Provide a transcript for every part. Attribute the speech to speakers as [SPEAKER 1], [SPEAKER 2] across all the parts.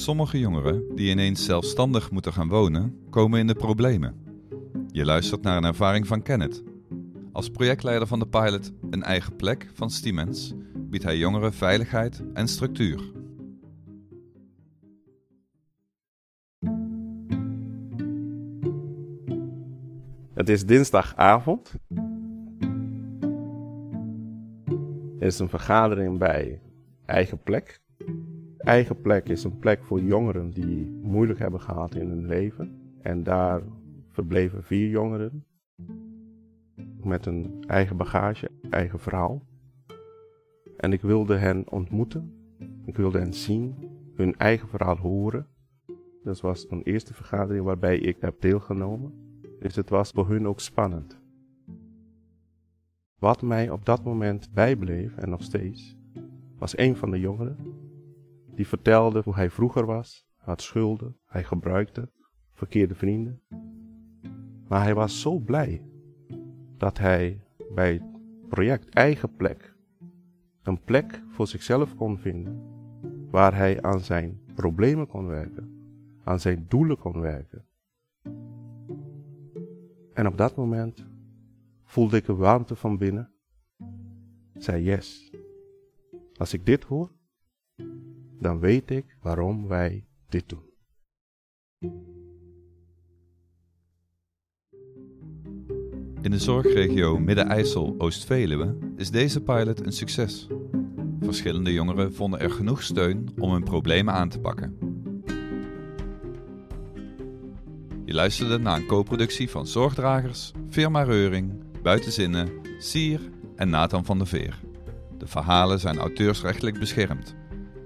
[SPEAKER 1] Sommige jongeren die ineens zelfstandig moeten gaan wonen, komen in de problemen. Je luistert naar een ervaring van Kenneth. Als projectleider van de pilot Een Eigen Plek van Stiemens biedt hij jongeren veiligheid en structuur.
[SPEAKER 2] Het is dinsdagavond. Er is een vergadering bij Eigen Plek. Eigen Plek is een plek voor jongeren die moeilijk hebben gehad in hun leven. En daar verbleven vier jongeren met een eigen bagage, eigen verhaal. En ik wilde hen ontmoeten. Ik wilde hen zien, hun eigen verhaal horen. Dat was een eerste vergadering waarbij ik heb deelgenomen. Dus het was voor hun ook spannend. Wat mij op dat moment bijbleef, en nog steeds, was een van de jongeren. Die vertelde hoe hij vroeger was, had schulden, hij gebruikte, verkeerde vrienden. Maar hij was zo blij dat hij bij het project Eigen Plek een plek voor zichzelf kon vinden, waar hij aan zijn problemen kon werken, aan zijn doelen kon werken. En op dat moment voelde ik een warmte van binnen. Zei yes. Als ik dit hoor, dan weet ik waarom wij dit doen.
[SPEAKER 1] In de zorgregio Midden-IJssel-Oost-Veluwe is deze pilot een succes. Verschillende jongeren vonden er genoeg steun om hun problemen aan te pakken. Je luisterde naar een co-productie van Zorgdragers, Firma Reuring, Buitenzinnen, Sier en Nathan van der Veer. De verhalen zijn auteursrechtelijk beschermd.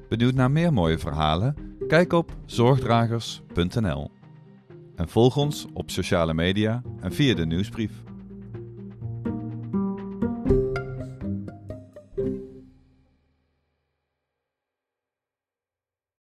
[SPEAKER 1] Benieuwd naar meer mooie verhalen? Kijk op zorgdragers.nl. En volg ons op sociale media en via de nieuwsbrief.